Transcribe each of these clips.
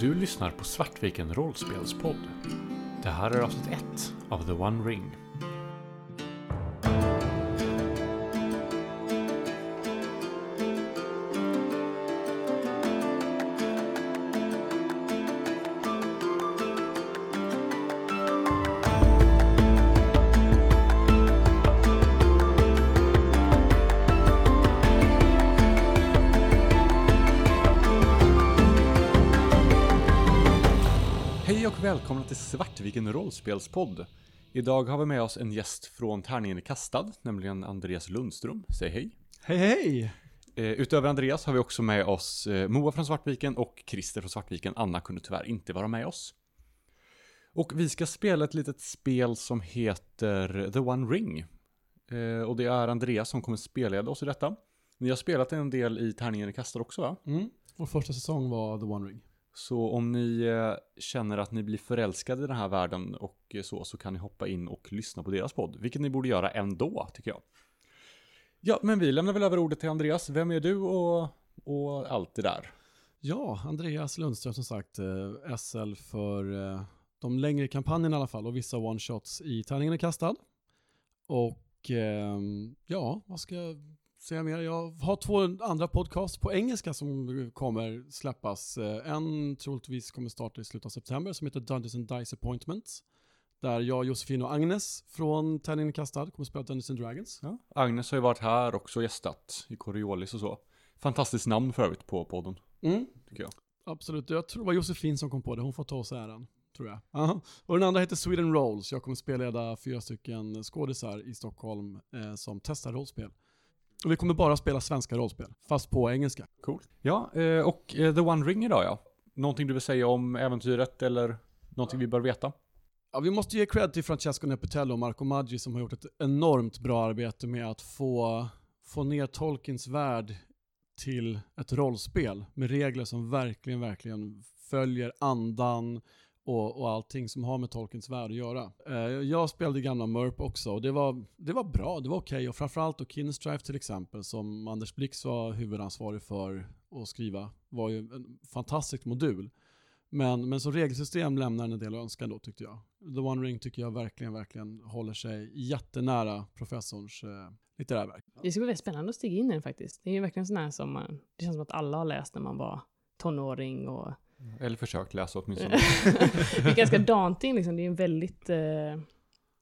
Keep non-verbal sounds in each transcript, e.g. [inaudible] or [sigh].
Du lyssnar på Svartviken rollspelspodd. Det här är avsnitt 1 av The One Ring. Svartviken rollspelspodd. Idag har vi med oss en gäst från Tärningen är kastad, nämligen Andreas Lundström. Säg hej. Hej hej! Eh, utöver Andreas har vi också med oss eh, Moa från Svartviken och Christer från Svartviken. Anna kunde tyvärr inte vara med oss. Och vi ska spela ett litet spel som heter The One Ring. Eh, och det är Andreas som kommer spelleda oss i detta. Ni har spelat en del i Tärningen är kastad också va? Mm. Vår första säsong var The One Ring. Så om ni eh, känner att ni blir förälskade i den här världen och eh, så, så kan ni hoppa in och lyssna på deras podd. Vilket ni borde göra ändå, tycker jag. Ja, men vi lämnar väl över ordet till Andreas. Vem är du och, och allt det där? Ja, Andreas Lundström som sagt, eh, SL för de längre kampanjerna i alla fall och vissa one-shots i Tärningen är kastad. Och ehm, ja, vad ska jag säga mer? Jag har två andra podcasts på engelska som kommer släppas. Eh, En troligtvis kommer starta i slutet av september som heter Dungeons and Dice Appointments. Där jag, Josefin och Agnes från Tärningen är kastad kommer spela Dungeons and Dragons. Ja. Agnes har ju varit här också gästat i Coriolis och så. Fantastiskt namn för övrigt på podden, Mm. tycker jag. Absolut, jag tror det var Josefin som kom på det, hon får ta oss äran. Tror jag. Aha. Och den andra heter Sweden Rolls. Jag kommer spelleda fyra stycken skådisar i Stockholm eh, som testar rollspel. Och vi kommer bara spela svenska rollspel, fast på engelska. Coolt. Ja, eh, och eh, The One Ring idag ja. Någonting du vill säga om äventyret eller någonting vi bör veta? Ja, vi måste ge cred till Francesco Nepitello och Marco Maggi som har gjort ett enormt bra arbete med att få, få ner Tolkiens värld till ett rollspel med regler som verkligen, verkligen följer andan och, och allting som har med Tolkiens värld att göra. Eh, jag spelade gamla Murp också och det var, det var bra, det var okej och framförallt och Kinstrife till exempel som Anders Blix var huvudansvarig för att skriva var ju en fantastisk modul. Men, men som regelsystem lämnar den en del att önska då tyckte jag. The One Ring tycker jag verkligen, verkligen håller sig jättenära professorns eh, litterära verk. Det ska bli väldigt spännande att stiga in i den faktiskt. Det är ju verkligen sån här som man, det känns som att alla har läst när man var tonåring och Eller försökt läsa åtminstone. [laughs] det är ganska daunting liksom. Det är en väldigt, eh,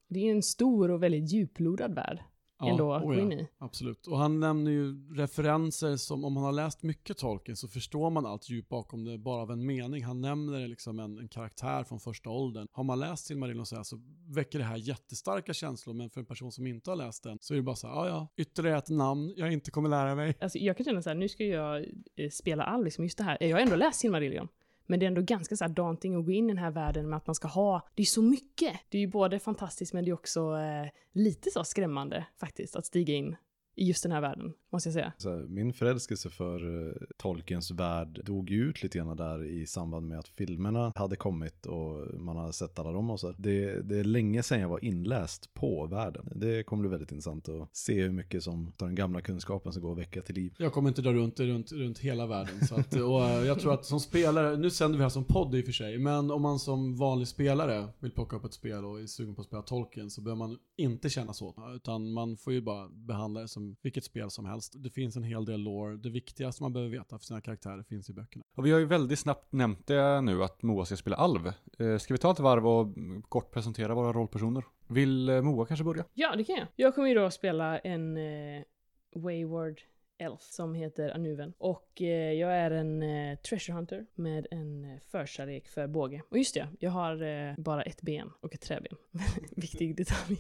det är en stor och väldigt djuplodad värld ändå att oh gå ja, in i. Absolut. Och han nämner ju referenser som, om man har läst mycket Tolkien så förstår man allt djup bakom det bara av en mening. Han nämner liksom en, en karaktär från första åldern. Har man läst Silmarillion så, här så väcker det här jättestarka känslor, men för en person som inte har läst den så är det bara så här, ja ja, ytterligare ett namn jag inte kommer lära mig. Alltså, jag kan känna så här, nu ska jag eh, spela all, liksom, just det här. Jag har ändå läst Silmarillion. Men det är ändå ganska så här daunting att gå in i den här världen med att man ska ha, det är så mycket. Det är ju både fantastiskt men det är också eh, lite så skrämmande faktiskt att stiga in i just den här världen, måste jag säga. Så här, min förälskelse för eh, Tolkiens värld dog ju ut lite grann där i samband med att filmerna hade kommit och man hade sett alla dem och så. Det, det är länge sedan jag var inläst på världen. Det kommer bli väldigt intressant att se hur mycket som tar den gamla kunskapen som går att väcka till liv. Jag kommer inte dra runt, runt, runt hela världen. Så att, och eh, jag tror att som spelare, nu sänder vi här som podd i och för sig, men om man som vanlig spelare vill plocka upp ett spel och är sugen på att spela Tolkien så behöver man inte känna så. Utan man får ju bara behandla det som vilket spel som helst. Det finns en hel del lore. Det viktigaste man behöver veta för sina karaktärer finns i böckerna. Och vi har ju väldigt snabbt nämnt det nu att Moa ska spela alv. Eh, ska vi ta ett varv och mm, kort presentera våra rollpersoner? Vill eh, Moa kanske börja? Ja, det kan jag. Jag kommer ju då spela en eh, Wayward Elf som heter Anuven. Och eh, jag är en eh, treasure hunter med en eh, förkärlek för båge. Och just det, jag har eh, bara ett ben och ett träben. [laughs] Viktig detalj.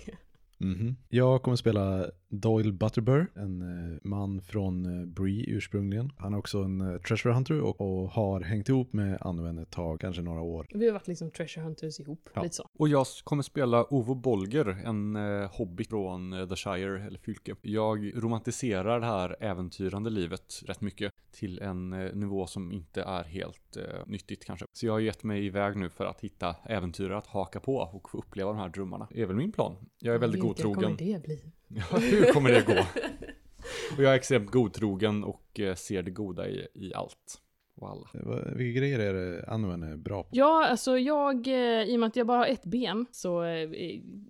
Mhm. Jag kommer spela Doyle Butterbur, en eh, man från eh, Bree ursprungligen. Han är också en eh, treasure hunter och, och har hängt ihop med Anwen ett tag, kanske några år. Vi har varit liksom treasure hunters ihop, Ja. lite så. Och jag kommer spela Ovo Bolger, en eh, hobbit från The Shire, eller Fylke. Jag romantiserar det här äventyrande livet rätt mycket till en eh, nivå som inte är helt eh, nyttigt kanske. Så jag har gett mig iväg nu för att hitta äventyrare att haka på och få uppleva de här drömmarna. Det är väl min plan. Jag är väldigt godtrogen. kommer det bli? Ja, hur kommer det gå? [laughs] Och jag är extremt godtrogen och eh, ser det goda i, i allt. Walla. Vad- Vilka grejer är det Anwen är bra på? Ja, alltså jag, eh, i och med att jag bara har ett ben, så eh,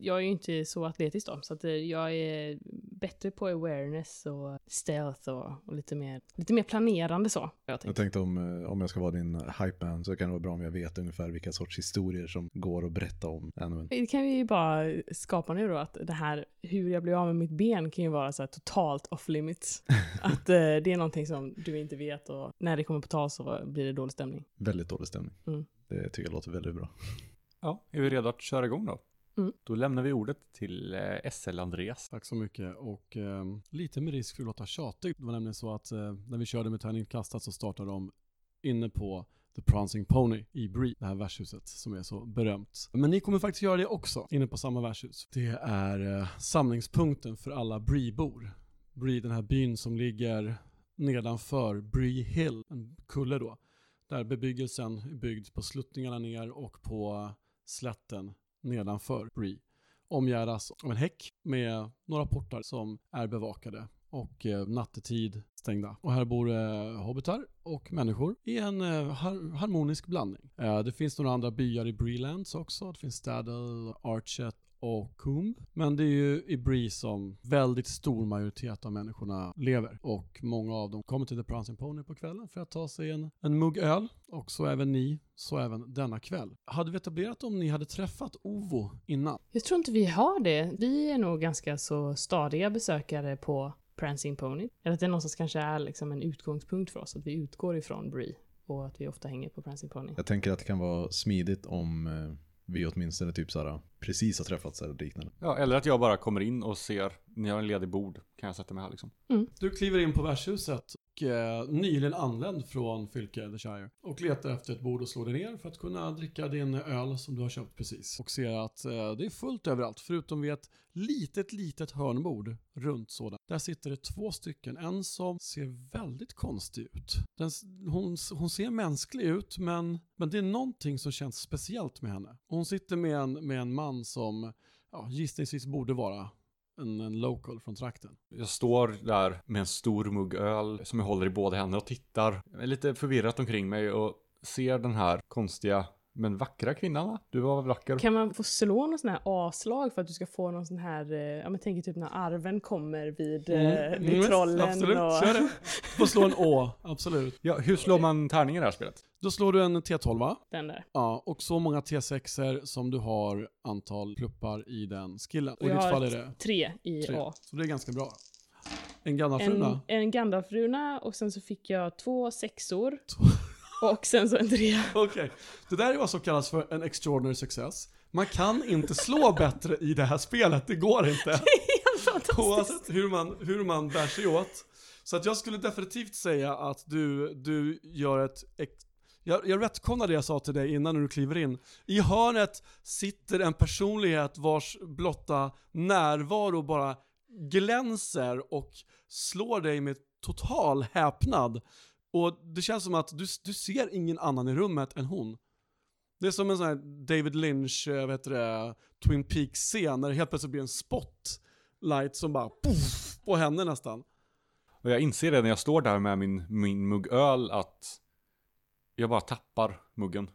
jag är ju inte så atletisk då. Så att eh, jag är bättre på awareness och stealth och, och lite, mer, lite mer planerande så. Jag Jag tänkt. tänkte om, eh, om jag ska vara din hypeman så kan det vara bra om jag vet ungefär vilka sorts historier som går att berätta om Anwen. Det kan vi ju bara skapa nu då, att det här hur jag blir av med mitt ben kan ju vara så här totalt off limits. [laughs] att eh, det är någonting som du inte vet och när det kommer på tal så blir det dålig stämning. Väldigt dålig stämning. Mm. Det tycker jag låter väldigt bra. Ja, är vi redo att köra igång då? Mm. Då lämnar vi ordet till eh, SL Andreas. Tack så mycket och eh, lite med risk för att låta tjatig. Det var nämligen så att eh, när vi körde med tärning kastat så startade de inne på The Prancing Pony i Bree, det här värdshuset som är så berömt. Men ni kommer faktiskt göra det också, inne på samma värdshus. Det är eh, samlingspunkten för alla Bree-bor. Bree, den här byn som ligger nedanför Bree Hill, en kulle då. Där bebyggelsen är byggd på sluttningarna ner och på slätten nedanför Bree omgärdas av en häck med några portar som är bevakade och eh, nattetid stängda. Och här bor eh, hobbitar och människor i en eh, har harmonisk blandning. Eh, det finns några andra byar i Breelands också. Det finns Staddle, Archet och Coombe. Men det är ju i Bree som väldigt stor majoritet av människorna lever. Och många av dem kommer till The Prancing Pony på kvällen för att ta sig en, en mugg öl. Och så även ni, så även denna kväll. Hade vi etablerat om ni hade träffat Ovo innan? Jag tror inte vi har det. Vi är nog ganska så stadiga besökare på Prancing Pony. Eller att det någonstans kanske är liksom en utgångspunkt för oss, att vi utgår ifrån Bree. Och att vi ofta hänger på Prancing Pony. Jag tänker att det kan vara smidigt om eh, vi åtminstone typ såhär precis har träffats eller liknande. Ja, eller att jag bara kommer in och ser, ni har en ledig bord, kan jag sätta mig här liksom. Du kliver in på värdshuset eh, nyligen anländ från Fylke, The Shire. Och letar efter ett bord och slår dig ner för att kunna dricka din öl som du har köpt precis. Och ser att eh, det är fullt överallt, förutom vid ett litet, litet hörnbord runt sådant. Där sitter det två stycken. En som ser väldigt konstig ut. Den, hon, hon ser mänsklig ut, men, men det är någonting som känns speciellt med henne. Hon sitter med en, med en man som ja, gissningsvis borde vara en, en local från trakten. Jag står där med en stor mugg öl som jag håller i båda händerna och tittar lite förvirrat omkring mig och ser den här konstiga men vackra kvinnan va? Du var vacker? Kan man få slå någon sån här A-slag för att du ska få någon sån här, eh, ja men tänk typ när arven kommer vid, eh, vid trollen Mm. Absolut, och... kör det. [laughs] Får slå en Å, absolut. Ja, hur slår man tärning i det här spelet? Då slår du en T12 va? Den där. Ja, och så många T6er som du har antal pluppar i den skillen. Och i ditt fall är det Tre i tre. A. Så det är ganska bra. En En, Gandalfruna. en Gandalf-runa och sen så fick jag två sexor. Och sen så en trea. Okej, det där är vad som kallas för en extraordinary success. Man kan inte slå bättre i det här spelet, det går inte. [laughs] Helt fantastiskt. Oavsett hur man, hur man bär sig åt. Så att jag skulle definitivt säga att du, du gör ett... Jag, jag rättkonar det jag sa till dig innan när du kliver in. I hörnet sitter en personlighet vars blotta närvaro bara glänser och slår dig med total häpnad. Och det känns som att du, du ser ingen annan i rummet än hon. Det är som en sån här David Lynch, eh, vad heter det, Twin Peaks-scen när det helt plötsligt blir en spotlight som bara poff på henne nästan. Och jag inser det när jag står där med min, min mugg öl att jag bara tappar muggen.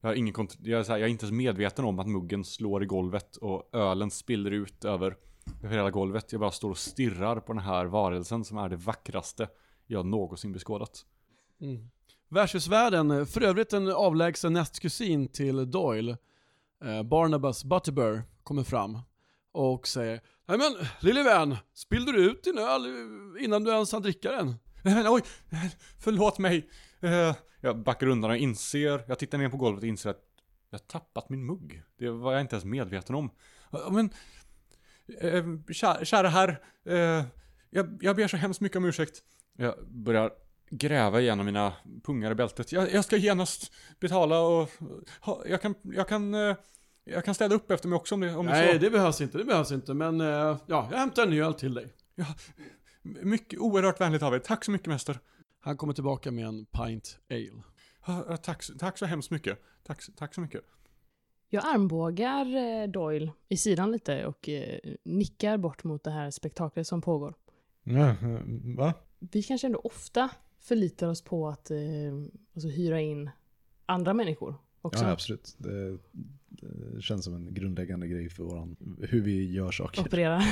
Jag, har ingen jag, är så här, jag är inte ens medveten om att muggen slår i golvet och ölen spiller ut över, över hela golvet. Jag bara står och stirrar på den här varelsen som är det vackraste jag någonsin beskådat. Mm. Värdshusvärden, för övrigt en avlägsen nästkusin till Doyle, eh, Barnabas Butterbur, kommer fram och säger Nej men, lille vän, spillde du ut din öl innan du ens hann dricka den? Men oj, förlåt mig. Eh, jag backar undan och inser, jag tittar ner på golvet och inser att jag tappat min mugg. Det var jag inte ens medveten om. Men, eh, kära, kära herr, eh, jag, jag ber så hemskt mycket om ursäkt. Jag börjar gräva igenom mina pungar i bältet. Jag, jag ska genast betala och ha, jag kan, jag kan, eh, jag kan städa upp efter mig också om det, om det Nej, så. det behövs inte, det behövs inte, men eh, ja, jag hämtar en ny öl till dig. Mycket oerhört vänligt av er. Tack så mycket mäster. Han kommer tillbaka med en pint ale. Ja, ja, Tack, tack så hemskt mycket. Tack, tack så mycket. Jag armbågar eh, Doyle i sidan lite och nickar bort mot det här spektaklet som pågår. Ja, va? Vi kanske ändå ofta förlitar oss på att eh, alltså hyra in andra människor också. Ja, absolut. Det, det känns som en grundläggande grej för våran, hur vi gör saker. Operera.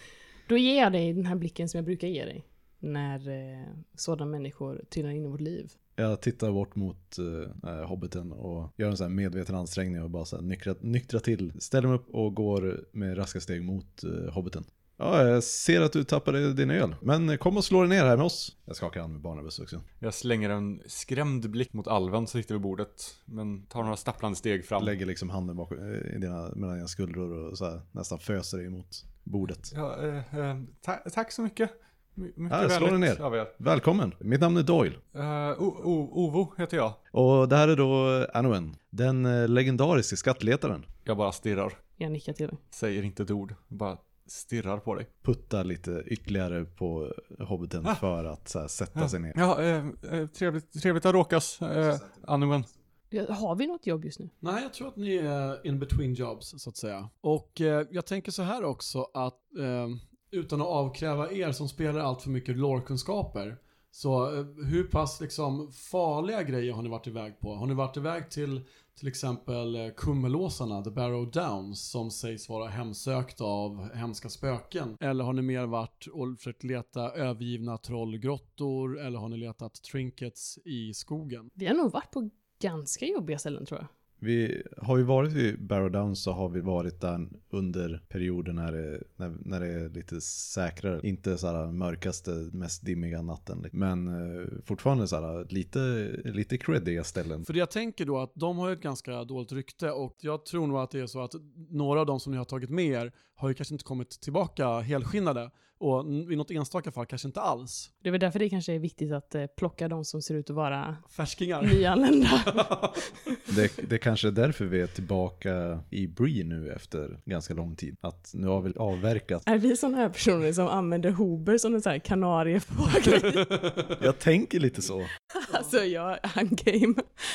[laughs] Då ger jag dig den här blicken som jag brukar ge dig. När eh, sådana människor trillar in i vårt liv. Jag tittar bort mot uh, Hobbiten och gör en sån här medveten ansträngning och bara så här nyktra, nyktra till. Ställer mig upp och går med raska steg mot uh, Hobbiten. Ja, jag ser att du tappade din öl. Men kom och slå dig ner här med oss. Jag skakar hand med Barnabas också. Jag slänger en skrämd blick mot alven som sitter vid bordet. Men tar några stapplande steg fram. Lägger liksom handen bakom, i dina, mellan dina skuldror och så här, nästan föser dig mot bordet. Ja, eh, eh, ta tack så mycket. My mycket Ja, slå dig ner. er. Välkommen, mitt namn är Doyle. Uh, Ovo heter jag. Och det här är då Anwen, den eh, legendariska skattletaren. Jag bara stirrar. Jag nickar till dig. Säger inte ett ord. Bara stirrar på dig. Puttar lite ytterligare på Hobbiten Ah. för att så här, sätta Ja, sig ner. ja eh, eh, trevligt, trevligt att råkas, eh. Ja, Har vi något jobb just nu? Nej, jag tror att ni är in between jobs, så att säga. Och eh, jag tänker så här också att eh, utan att avkräva er som spelar allt för mycket lore-kunskaper, så eh, hur pass liksom farliga grejer har ni varit iväg på? Har ni varit iväg till till exempel eh, Kummelåsarna, The Barrow Downs, som sägs vara hemsökta av hemska spöken? Eller har ni mer varit och försökt leta övergivna trollgrottor? Eller har ni letat trinkets i skogen? Vi har nog varit på ganska jobbiga ställen tror jag. Vi har ju varit i Barrow Down så har vi varit där under perioden när det, när, när det är lite säkrare. Inte så här mörkaste, mest dimmiga natten. Men eh, fortfarande så här lite, lite creddiga ställen. För jag tänker då att de har ju ett ganska dåligt rykte och jag tror nog att det är så att några av de som ni har tagit med er har ju kanske inte kommit tillbaka helskinnade och i något enstaka fall kanske inte alls. Det är väl därför det kanske är viktigt att eh, plocka de som ser ut att vara Färskingar. nyanlända. [laughs] Det, det kanske är därför vi är tillbaka i Bree nu efter ganska lång tid. Att nu har vi avverkat. är vi sådana här personer som använder Hober som en sån här kanariefågel? [laughs] Jag tänker lite så. alltså jag, I'm game.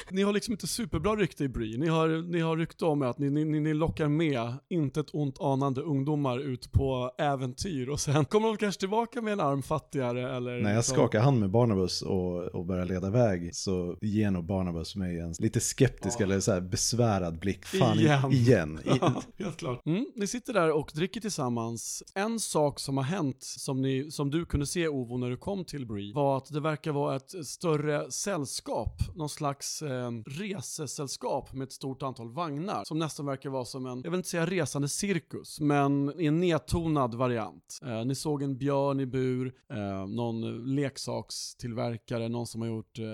Ni har liksom inte superbra rykte i Bree. Ni har, ni har rykte om er att ni, ni, ni ni lockar med inte ett ont anande ungdomar ut på äventyr och sen kommer de kanske tillbaka med en arm fattigare eller... När jag liksom- skakar hand med Barnabas och, och börjar leda väg så ger nog Barnabas mig en lite skeptisk Ja. eller så här besvärad blick. Fan, Igen. igen. [laughs] Ja, helt klart. Mm, ni sitter där och dricker tillsammans. En sak som har hänt, som, ni, som du kunde se Ovo när du kom till Bree, var att det verkar vara ett större sällskap, någon slags eh, resesällskap med ett stort antal vagnar, som nästan verkar vara som en, jag vill inte säga resande cirkus, men i en nedtonad variant. Eh, ni såg en björn i bur, eh, någon leksakstillverkare, någon som har gjort eh,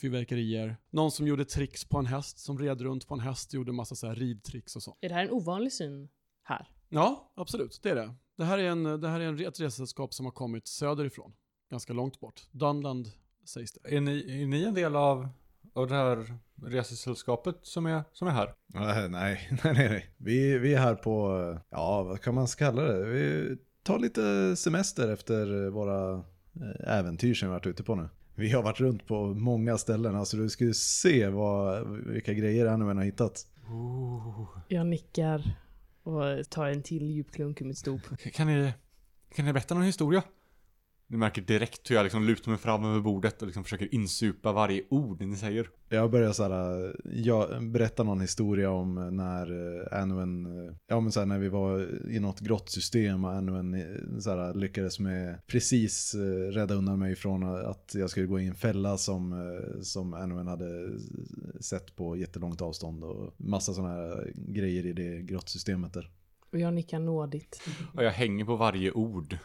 fyrverkerier, någon som gjorde tricks på en häst, som red runt på en häst och gjorde massa så här ridtricks och så. Är det här en ovanlig syn här? Ja, absolut. Det är det. Det här är, en, det här är en, ett resesällskap som har kommit söderifrån. Ganska långt bort. Dunland sägs det. Är ni, är ni en del av, av det här resesällskapet som är, som är här? nej, [laughs] nej, nej, nej. Vi, vi är här på, ja vad kan man kalla det? Vi tar lite semester efter våra eh, äventyr som vi har varit ute på nu. Vi har varit runt på många ställen, alltså du skulle se vad, vilka grejer Anwen har hittat. Jag nickar och tar en till djup klunk ur mitt stop. Kan ni, kan ni berätta någon historia? Ni märker direkt hur jag liksom lutar mig fram över bordet och liksom försöker insupa varje ord ni säger. Jag börjar så här, jag berätta någon historia om när eh, Anwen, eh, ja men så här, när vi var i något grottsystem och Anwen eh, så här, lyckades med precis rädda undan mig från att jag skulle gå i en fälla som, som Anwen hade sett på jättelångt avstånd och massa sådana här grejer i det grottsystemet där. Och jag nickar nådigt. Och jag hänger på varje ord.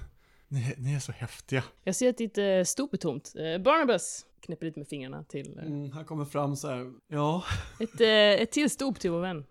Ni, ni är så häftiga. Jag ser att ditt eh, stop är tomt. Eh, Barnabas knäpper lite med fingrarna till eh, Mm, han kommer fram så här. Ja, ett, eh, ett till stop till vår vän.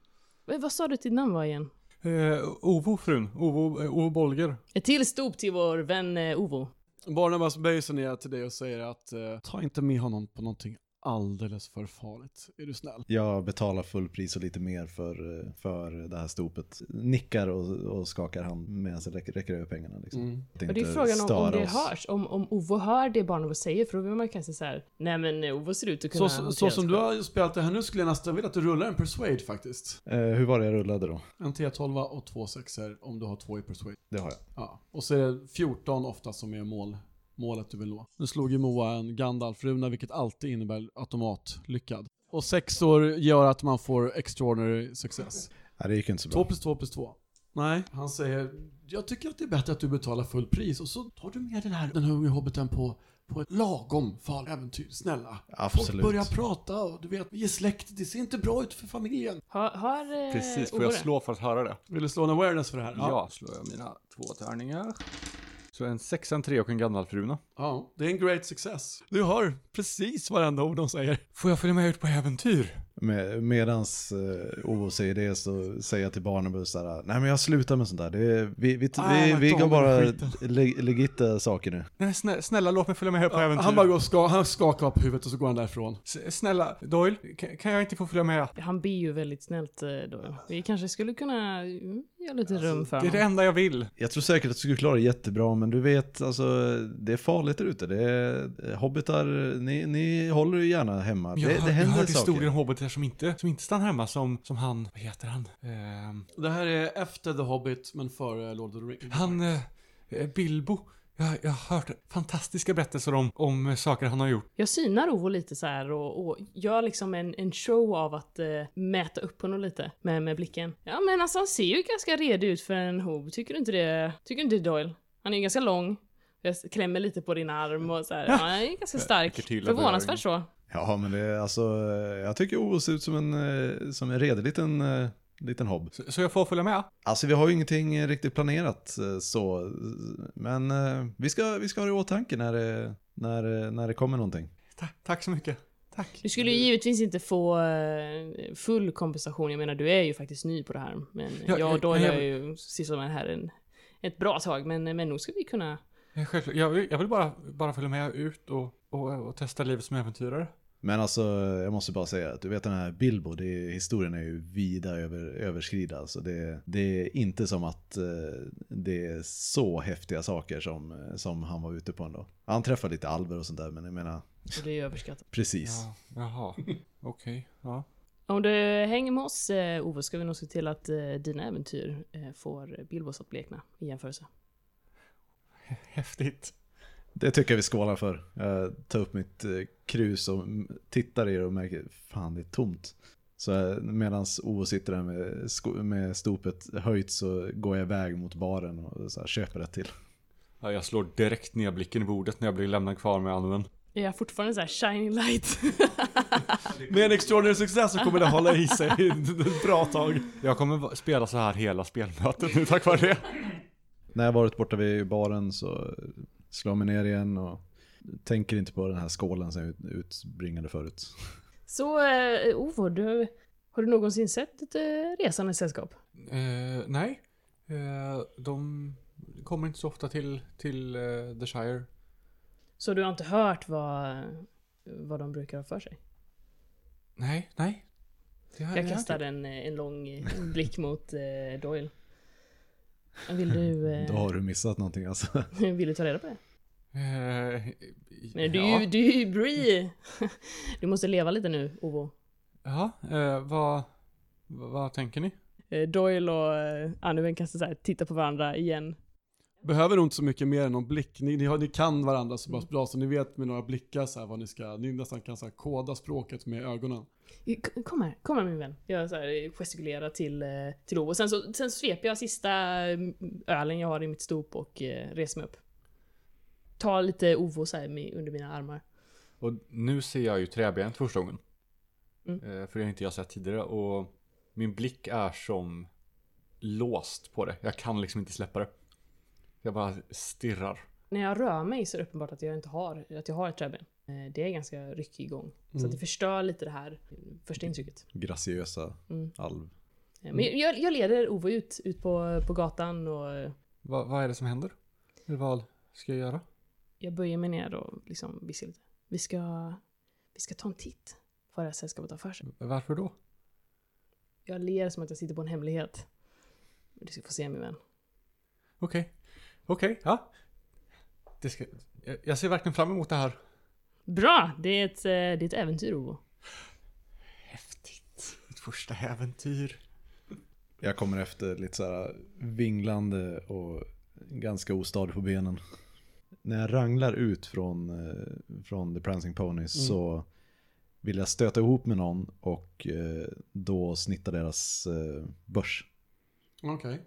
Eh, Vad sa du till namn var igen? Eh, Ovo frun, Ovo, eh, Ovo Bolger. Ett till stop till vår vän eh, Ovo. Barnabas böjer sig ner till dig och säger att eh, ta inte med honom på någonting alldeles för farligt. Är du snäll? Jag betalar fullpris och lite mer för, eh, för det här stopet. Nickar och, och skakar hand medan jag räcker, räcker över pengarna. Liksom. Mm. Att Och det är frågan om, om det oss. hörs. Om, om Ovo hör det Barnabas säger, för då vill man kanske säga nej men eh, Ovo ser ut att kunna Så, så, så som det du har spelat det här nu skulle jag nästan vilja att du rullar en persuade faktiskt. Eh, hur var det jag rullade då? En T12 och två sexer om du har två i persuade. Det har jag. Ja. Och så är det 14 ofta som är mål, målet du vill nå. Nu slog ju Moa en Gandalf-runa vilket alltid innebär automatlyckad. Och sex år gör att man får extraordinary success. Nej, det gick inte så bra. Två plus två plus två. Nej, han säger jag tycker att det är bättre att du betalar full pris och så tar du med den här, den här unge hobbiten på, på ett lagom farligt äventyr. Snälla. Absolut. Folk börjar prata och du vet, vi är släkt, det ser inte bra ut för familjen. Har, har eh, Precis, får jag slå för att höra det? Vill du slå en awareness för det här? Ja, slår jag mina två tärningar. Så en sexa, en tre och en Gandalf-runa. Ja, det är en great success. Du hör precis varenda ord de säger. Får jag följa med ut på äventyr? Med, medans uh, Ovo säger det så säger jag till Barnabas såhär, nej men jag slutar med sånt där. Det vi vi, Ah, vi, vi går bara le, legitta saker nu. Nej, snälla, snälla låt mig följa med här på äventyr. Han bara går och ska, han skakar upp huvudet och så går han därifrån. S- Snälla, Doyle, kan, kan jag inte få följa med? Han ber ju väldigt snällt eh, då. Vi kanske skulle kunna göra lite rum för Det är det honom. enda jag vill. Jag tror säkert att du skulle klara det jättebra, men du vet, alltså, det är farligt där ute. Det är, hobbitar, ni, ni håller ju gärna hemma. Jag, det, det jag har händer hört historier saker. om hobbitar som inte, som inte stannar hemma, som, som han, vad heter han? Ehm, Det här är efter The Hobbit, men före Lord of the Rings. han, eh, eh, Bilbo. Jag, jag har hört fantastiska berättelser om, om eh, saker han har gjort. Jag synar Ovo lite så här och, och gör liksom en, en show av att eh, mäta upp honom lite med, med blicken. Ja men alltså han ser ju ganska redig ut för en hov. Tycker du inte det? Tycker du inte Doyle? Han är ju ganska lång. Jag klämmer lite på din arm och så här. Ja, han är ganska [laughs] stark. Förvånansvärt så. Ja, men det är alltså, jag tycker Ovo ser ut som en, eh, som en redig liten, eh, liten hobb. Så, så jag får följa med? Alltså vi har ju ingenting riktigt planerat eh, så, men eh, vi ska, vi ska ha det i åtanke när det, när, eh, när det kommer någonting. Ta, tack så mycket. Tack. Du skulle ju givetvis inte få eh, full kompensation. Jag menar, du är ju faktiskt ny på det här. Men Ja, jag och jag- Doyle jag- har ju sysslat med det här en, ett bra tag. Men, men nog ska vi kunna... Eh, Självklart. Jag, vill- jag vill bara, bara följa med ut och, och, och testa livet som äventyrare. Men alltså, jag måste bara säga att du vet den här Bilbo, det är, historien är ju vida över, överskrida. Alltså det, det är inte som att eh, det är så häftiga saker som, som han var ute på ändå. Han träffade lite alver och sånt där, men jag menar, Och det är överskattat. precis. Ja, jaha. Okej, ja. Om du hänger med oss, eh, Ove, ska vi nog se till att eh, dina äventyr eh, får Bilbos att blekna i jämförelse. Häftigt. Det tycker jag vi skålar för. Jag tar upp mitt eh, krus och tittar i det och märker, fan det är tomt. Så medan Ovo sitter där med, med stopet höjt så går jag iväg mot baren och så här, köper ett till. Ja, jag slår direkt ner blicken i bordet när jag blir lämnad kvar med Anwen. Är jag fortfarande så här shining light? [laughs] Med en extraordinary success så kommer det hålla i sig ett bra tag. Jag kommer spela så här hela spelmötet nu tack vare det. [laughs] När jag varit borta vid baren så slår jag mig ner igen och tänker inte på den här skålen som jag ut- utbringade förut. Så, eh, Ove, du, har du någonsin sett ett eh, resande sällskap? Eh, nej. Eh, de kommer inte så ofta till, till eh, The Shire. Så du har inte hört vad, vad de brukar ha för sig? Nej, nej. Jag har kastar en, eh, en lång blick mot eh, Doyle. Vill du, eh, [laughs] Då har du missat någonting alltså. [laughs] vill du ta reda på det? Eh, Men du, är ja. ju- du är ju Bree! [laughs] Du måste leva lite nu, Ovo. Ja, eh, vad, vad, tänker ni? Eh, Doyle och eh, Annuven kastar så här, tittar på varandra igen. Behöver nog inte så mycket mer än någon blick. Ni, ni, har, ni kan varandra så pass bra så ni vet med några blickar så här vad ni ska, ni nästan kan så här koda språket med ögonen. Kom här, kom här min vän. Jag så här, eh, gestikulerar till, eh, till Ovo. Sen så sen sveper jag sista mm, ölen jag har i mitt stop och eh, reser mig upp. Tar lite Ovo så här under mina armar. Och nu ser jag ju träbenet första gången. Mm. För det har inte jag sett tidigare och min blick är som låst på det. Jag kan liksom inte släppa det. Jag bara stirrar. När jag rör mig så är det uppenbart att jag inte har, att jag har ett träben. Eh, Det är ganska ryckig gång. Så att det förstör lite det här första intrycket. Graciösa Mm. alv. Eh, Men jag, jag leder Ovo ut, ut på, på gatan och eh, Va, vad är det som händer? Vad ska jag göra? jag böjer mig ner och liksom viskar lite. Vi ska, vi ska ta en titt vad det här sällskapet har för sig. Varför då? Jag ler som att jag sitter på en hemlighet. Du ska få se min vän. Okej. Okej, ja. Det ska, jag, jag ser verkligen fram emot det här. Bra! Det är ett, eh, det är ett äventyr Ovo. Häftigt. Ett första äventyr. Jag kommer efter lite så här vinglande och ganska ostadig på benen. när jag ranglar ut från, eh, från The Prancing Ponies Mm. så vill jag stöta ihop med någon och eh, då snitta deras börs. Okej.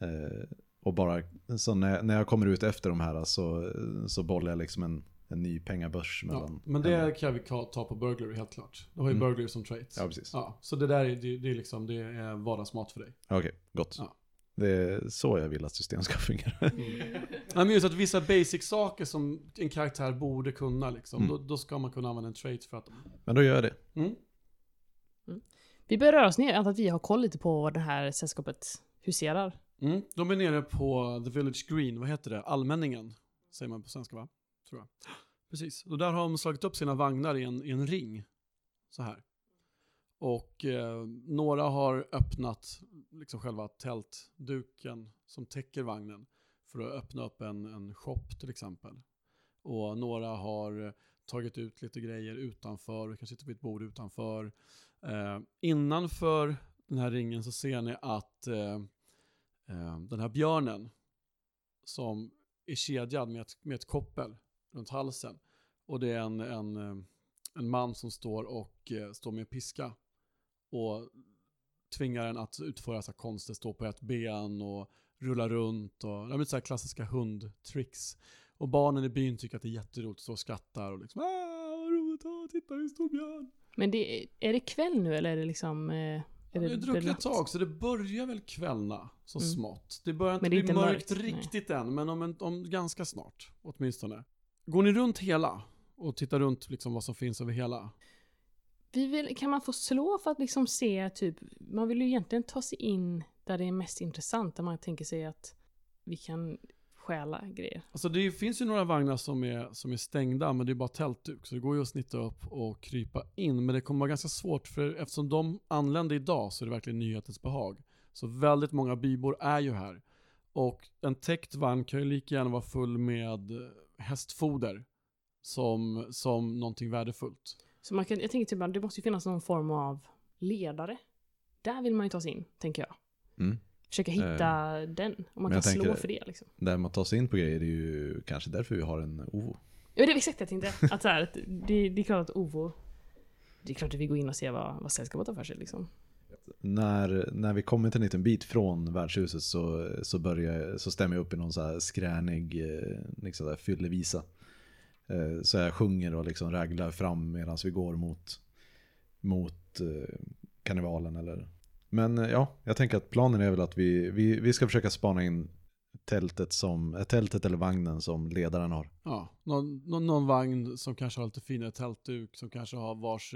Eh, och bara, så när, när jag kommer ut efter de här så, så bollar jag liksom en, en ny pengabörs Ja, mellan. men det kan vi ta på burglary helt klart. Du har ju Mm. burglary som trait. Ja, precis. Ja, så det där är, det, det är liksom, det är vardagsmat för dig. Okej, gott. Ja. Det är så jag vill att system ska fungera. Nej, men just att vissa basic-saker som en karaktär borde kunna liksom, Mm. då, då ska man kunna använda en trait för att... Men då gör jag det. Mm. Vi börjar röra oss ner, jag antar att vi har koll lite på det här sällskapet huserar. Mm. De är nere på The Village Green, vad heter det? Allmänningen, säger man på svenska va? Tror jag. Precis, och där har de slagit upp sina vagnar i en, i en ring. Så här. Och eh, några har öppnat liksom själva tältduken som täcker vagnen för att öppna upp en, en shop till exempel. Och några har tagit ut lite grejer utanför, och kan sitta vid ett bord utanför. Eh, innanför den här ringen så ser ni att eh, eh, den här björnen som är kedjad med ett, med ett koppel runt halsen. Och det är en, en, eh, en man som står och eh, står med piska och tvingar en att utföra så här konster, stå på ett ben och rulla runt och ja, men så här klassiska hundtricks. Och barnen i byn tycker att det är jätteroligt att stå och skrattar och liksom ah, vad roligt, ah, titta en stor björn. Men det, är- är det kväll nu eller är det liksom... Eh, är Ja, vi har druckit ett tag så det börjar väl kvällna så Mm. smått. Det börjar inte det är bli inte mörkt, mörkt, riktigt än, men om, en, om ganska snart åtminstone. Går ni runt hela och tittar runt liksom vad som finns över hela? Vi vill, kan man få slå för att liksom se typ, man vill ju egentligen ta sig in där det är mest intressant, där man tänker sig att vi kan stjäla grejer. Alltså det finns ju några vagnar som är, som är stängda, men det är bara tältduk, så det går ju att snitta upp och krypa in. Men det kommer vara ganska svårt, för eftersom de anlände idag så är det verkligen nyhetens behag. Så väldigt många bybor är ju här. Och en täckt vagn kan ju lika gärna vara full med hästfoder som, som någonting värdefullt. Så man kan, jag tänker typ att det måste ju finnas någon form av ledare. Där vill man ju ta sig in, tänker jag. Mm. Försöka hitta den, om man men kan slå tänker- för det liksom. Där man tar sig in på grejer det är ju kanske därför vi har en OVO. Ja, det är exakt det jag tänkte. Att så här, att det, det är klart att Ovo... Det är klart att vi går in och ser vad, vad sällskapet har för sig liksom. När, när vi kommit en liten bit från värdshuset så, så, börjar, så stämmer jag upp i någon så här skränig eh, liksom där fyllevisa. Eh, så jag sjunger och liksom raglar fram medan vi går mot, mot eh, karnevalen. Eller. Men ja, jag tänker att planen är väl att vi, vi, vi ska försöka spana in tältet, som, tältet eller vagnen som ledaren har. Ja, någon, någon, någon vagn som kanske har lite finare tältduk, som kanske har vars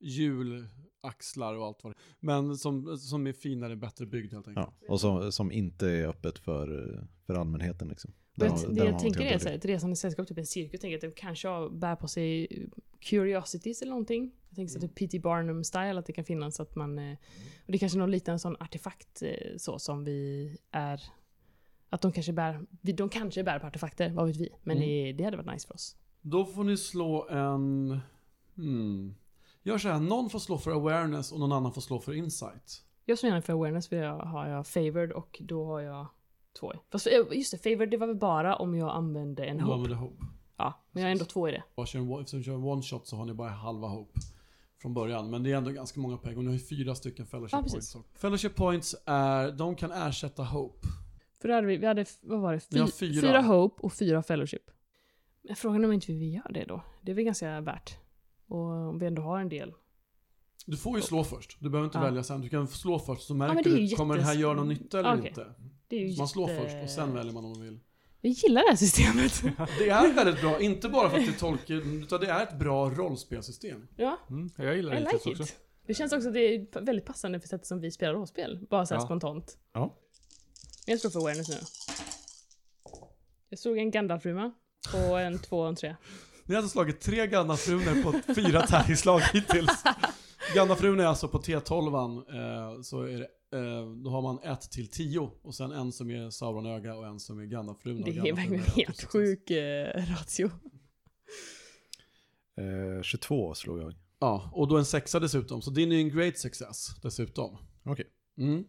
eh, hjulaxlar och allt vad det Men som, som är finare, bättre byggd helt enkelt. Ja, och som, som inte är öppet för, för allmänheten. Liksom. Jag, har- det har jag man tänker är att så här, ett resande sällskap, typ en cirkus, jag tänker att det kanske bär på sig curiosities eller någonting. Jag tänker så Mm. att det är P.T. Barnum-style, att det kan finnas att man... eh, Och det är kanske någon liten sån artefakt eh, så som vi är... Att de kanske bär, de kanske bär på artefakter, vad vet vi. Men Mm. det, det hade varit nice för oss. Då får ni slå en... Hmm. Gör så här, någon får slå för awareness och någon annan får slå för insight. Jag slår gärna för awareness, för jag har jag favored och då har jag två. Fast eh, just det, favored det var väl bara om jag använde en Om du hope. använder hope. Ja, men jag har ändå två i det. Eftersom du kör en one shot så har ni bara halva hope från början. Men det är ändå ganska många pengar och ni har ju fyra stycken fellowship Ja, points. Fellowship points är, de kan ersätta hope. För då hade vi, vi hade, vad var det? Fy, fyra. fyra Hope och fyra Fellowship. Men frågan är om inte vi gör det då? Det är väl ganska värt. Och om vi ändå har en del. Du får ju slå först. Du behöver inte Ja. välja sen. Du kan slå först så märker är du, ju kommer det här jättes- göra någon nytta eller Okej. inte. Det är ju Man slår jätte- först och sen väljer man om man vill. Vi gillar det här systemet. [laughs] Det är väldigt bra, inte bara för att det är tolken, utan det är ett bra rollspelsystem. ja, Mm, jag gillar det like it. också. Det känns också att det är väldigt passande för sättet som vi spelar rollspel. Bara så här Ja. spontant. Ja. Jag slår för awareness nu. Jag slog en Gandalf-rymma. Och en två och en tre. Ni har alltså slagit tre Gandalf-runor på fyra tärningsslag hittills. Gandalf-runor är alltså på T12, eh, så är det, eh, då har man ett till tio och sen en som är Sauronöga och en som är Gandalf-runa. Det är verkligen är helt sjuk eh, ratio. Eh, 22 slog jag. Ja, och då en sexa dessutom, så din är en great success dessutom. Okej. Mm.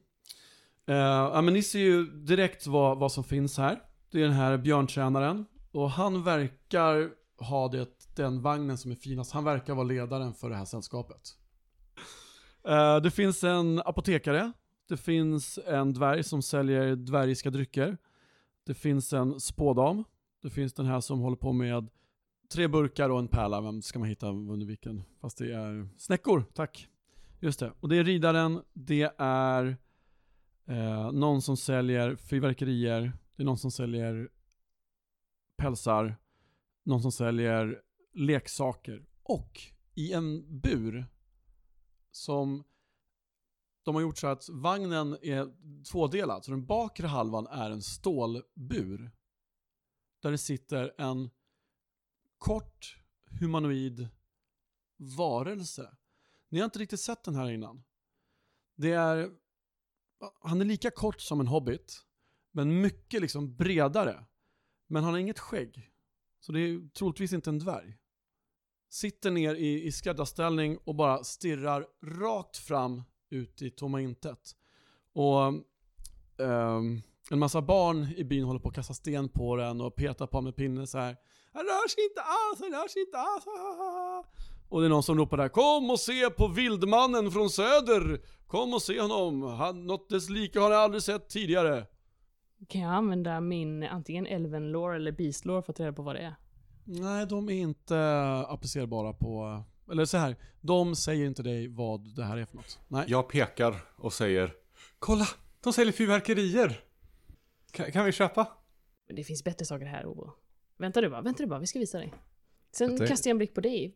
Eh, ja, men ni ser ju direkt vad, vad som finns här. Det är den här björntränaren Och han verkar ha det, den vagnen som är finast. Han verkar vara ledaren för det här sällskapet. Uh, det finns en apotekare. Det finns en dvärg som säljer dvärgiska drycker. Det finns en spådam. Det finns den här som håller på med tre burkar och en pärla. Vem ska man hitta under vilken? Fast det är snäckor, tack. Just det. Och det är ridaren, det är eh, någon som säljer fyrverkerier, det är någon som säljer pälsar, någon som säljer leksaker och i en bur som de har gjort så att vagnen är tvådelad. Så den bakre halvan är en stålbur. Där det sitter en kort humanoid varelse. Ni har inte riktigt sett den här innan. Det är, han är lika kort som en hobbit, men mycket liksom bredare. Men han har inget skägg. Så det är troligtvis inte en dvärg. Sitter ner i, i skräddarställning och bara stirrar rakt fram ut i tomma intet. Och um, en massa barn i byn håller på att kasta sten på den och petar på med pinne så här. Han rör sig inte alls, han rör sig inte alls. Och det är någon som ropar där Kom och se på vildmannen från söder! Kom och se honom! Han, något dess lika har jag aldrig sett tidigare. Kan jag använda min antingen Elven lore eller Beast lore för att ta reda på vad det är? Nej, de är inte applicerbara på... Eller så här, de säger inte dig vad det här är för något. Nej. Jag pekar och säger Kolla! De säljer fyrverkerier! Kan, kan vi köpa? Men det finns bättre saker här, Ovo. Vänta du bara, vänta du bara, vi ska visa dig. Sen kastar jag en blick på dig.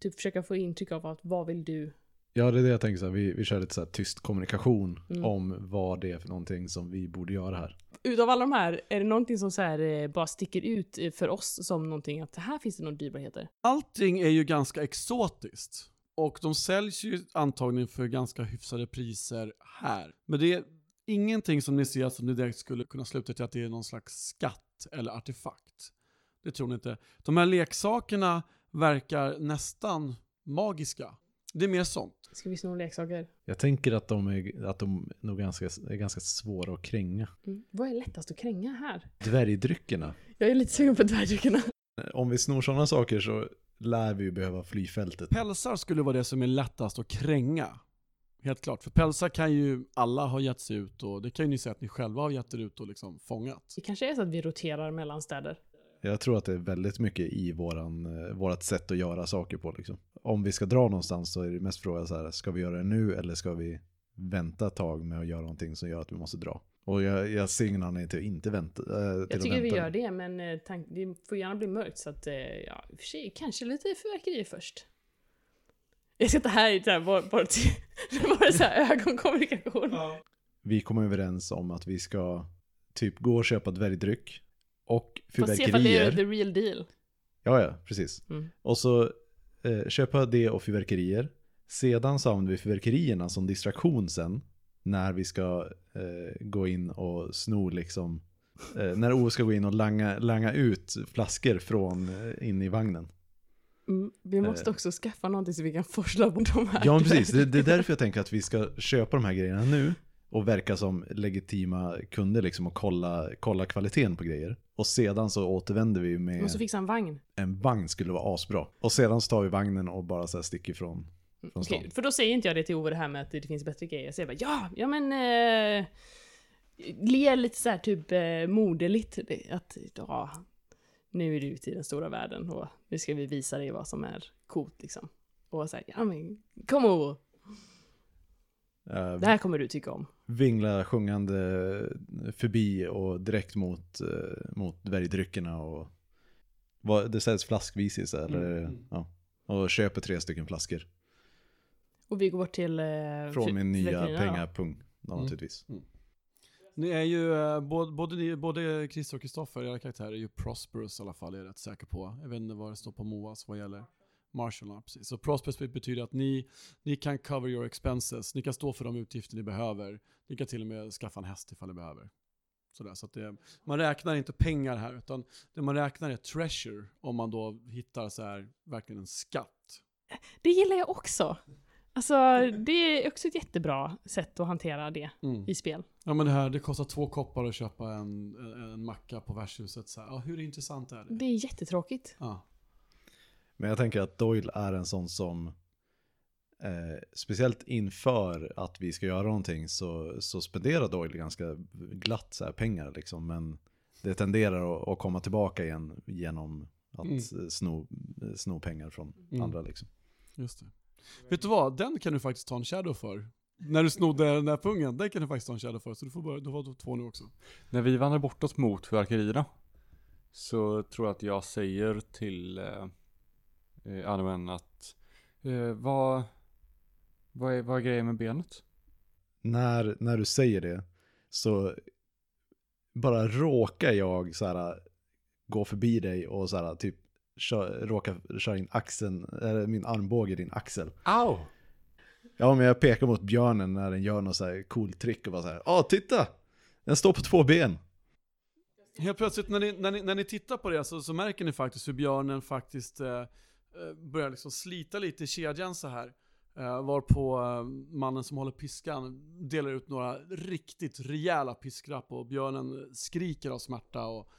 Typ försöka få intryck av att vad vill du? Ja, det är det jag tänker så här, vi, vi kör lite så här tyst kommunikation Mm. om vad det är för någonting som vi borde göra här. Utav alla de här, är det någonting som så här, eh, bara sticker ut eh, för oss som någonting att här finns det några dyrbarheter? Allting är ju ganska exotiskt. Och de säljs ju antagligen för ganska hyfsade priser här. Men det är ingenting som ni ser som ni direkt skulle kunna sluta till att det är någon slags skatt eller artefakt. Det tror ni inte. De här leksakerna verkar nästan magiska. Det är mer sånt. Ska vi sno leksaker? Jag tänker att de är, att de nog ganska, är ganska svåra att kränga. Mm. Vad är lättast att kränga här? Dvärgdryckerna. Jag är lite sugen på dvärgdryckerna. Om vi snor sådana saker så lär vi ju behöva fly fältet. Pälsar skulle vara det som är lättast att kränga. Helt klart. För pälsar kan ju alla ha gett sig ut och det kan ju ni säga att ni själva har gett er ut och liksom fångat. Det kanske är så att vi roterar mellan städer. Jag tror att det är väldigt mycket i våran, eh, vårat sätt att göra saker på liksom. Om vi ska dra någonstans så är det mest fråga så här, ska vi göra det nu eller ska vi vänta ett tag med att göra någonting som gör att vi måste dra? Och jag, jag ser ingen anledning till att inte vänta. till Jag att tycker vi vänta. gör det, men eh, tank, det får gärna bli mörkt så att, ja, i och för sig, kanske lite fyrverkerier först. [laughs] Jag sitter här i här, bara, bara, till, bara så här ögonkommunikation. Vi kom överens om att vi ska typ gå och köpa dvärgdryck och Fast se det är fyrverkerier. the real deal. Ja, ja, precis. Mm. Och så eh, köpa det och fyrverkerier. Sedan så använder vi fyrverkerierna som distraktion sen. När vi ska eh, gå in och sno liksom. Eh, när Ove ska gå in och langa, langa ut flaskor från eh, in i vagnen. Mm, vi måste Eh. också skaffa någonting så vi kan forsla bort de här. Ja, precis. Det, det är därför jag tänker att vi ska köpa de här grejerna nu. Och verka som legitima kunder liksom och kolla, kolla kvaliteten på grejer. Och sedan så återvänder vi med måste fixa en vagn. en vagn skulle vara asbra. Och sedan så tar vi vagnen och bara så här sticker ifrån. Mm, Från okej, stan. för då säger inte jag det till Ove det här med att det finns bättre grejer. Jag säger bara ja, ja men... Eh, ler lite så här typ eh, moderligt. Att ja, nu är du ute i den stora världen och nu ska vi visa dig vad som är coolt liksom. Och säga ja men kom Ove, Eh, det här kommer du tycka om. Vingla sjungande förbi och direkt mot, eh, mot dvärgdryckerna och vad, det säljs flaskvis eller, Mm, mm. ja, och köper tre stycken flaskor Och vi går till... Eh, från min nya pengapung då, Mm. naturligtvis. Ni är ju, eh, både, både, både Christer och Kristoffer, era karaktärer är ju prosperous i alla fall, är jag rätt säker på. Jag vet inte vad det står på MOAS vad gäller Marshall, ja, precis. Så prosperous betyder att ni, ni kan cover your expenses, ni kan stå för de utgifter ni behöver. Ni kan till och med skaffa en häst ifall ni behöver. Sådär, så det, man räknar inte pengar här, utan det man räknar är treasure, om man då hittar så här, verkligen en skatt. Det gillar jag också. Alltså, det är också ett jättebra sätt att hantera det Mm. i spel. Ja men det här, det kostar två koppar att köpa en, en, en macka på värdshuset. Så här, ja, hur intressant är det? Det är jättetråkigt. Ja. Men jag tänker att Doyle är en sån som, eh, speciellt inför att vi ska göra någonting så, så spenderar Doyle ganska glatt så här, pengar liksom. Men det tenderar att, att komma tillbaka igen genom att Mm. sno, sno pengar från Mm. andra liksom. Just det. Vet du vad? Den kan du faktiskt ta en shadow för. När du snodde den där pungen, den kan du faktiskt ta en shadow för. Så du får börja, du har två nu också. När vi vandrar bortåt mot fyrverkerierna så tror jag att jag säger till eh, eh, Anwen att eh, vad, vad, är, vad är grejen med benet? När, när du säger det så bara råkar jag så här gå förbi dig och så här typ kör, råkar köra in axeln, eller min armbåge i din axel. Au! Ja, men jag pekar mot björnen när den gör något så här coolt trick och bara så här, ja titta! Den står på två ben. Helt plötsligt när ni, när ni, när ni tittar på det så, så märker ni faktiskt hur björnen faktiskt eh, börjar liksom slita lite i kedjan så här. Eh, varpå eh, mannen som håller piskan delar ut några riktigt rejäla piskrapp och björnen skriker av smärta och,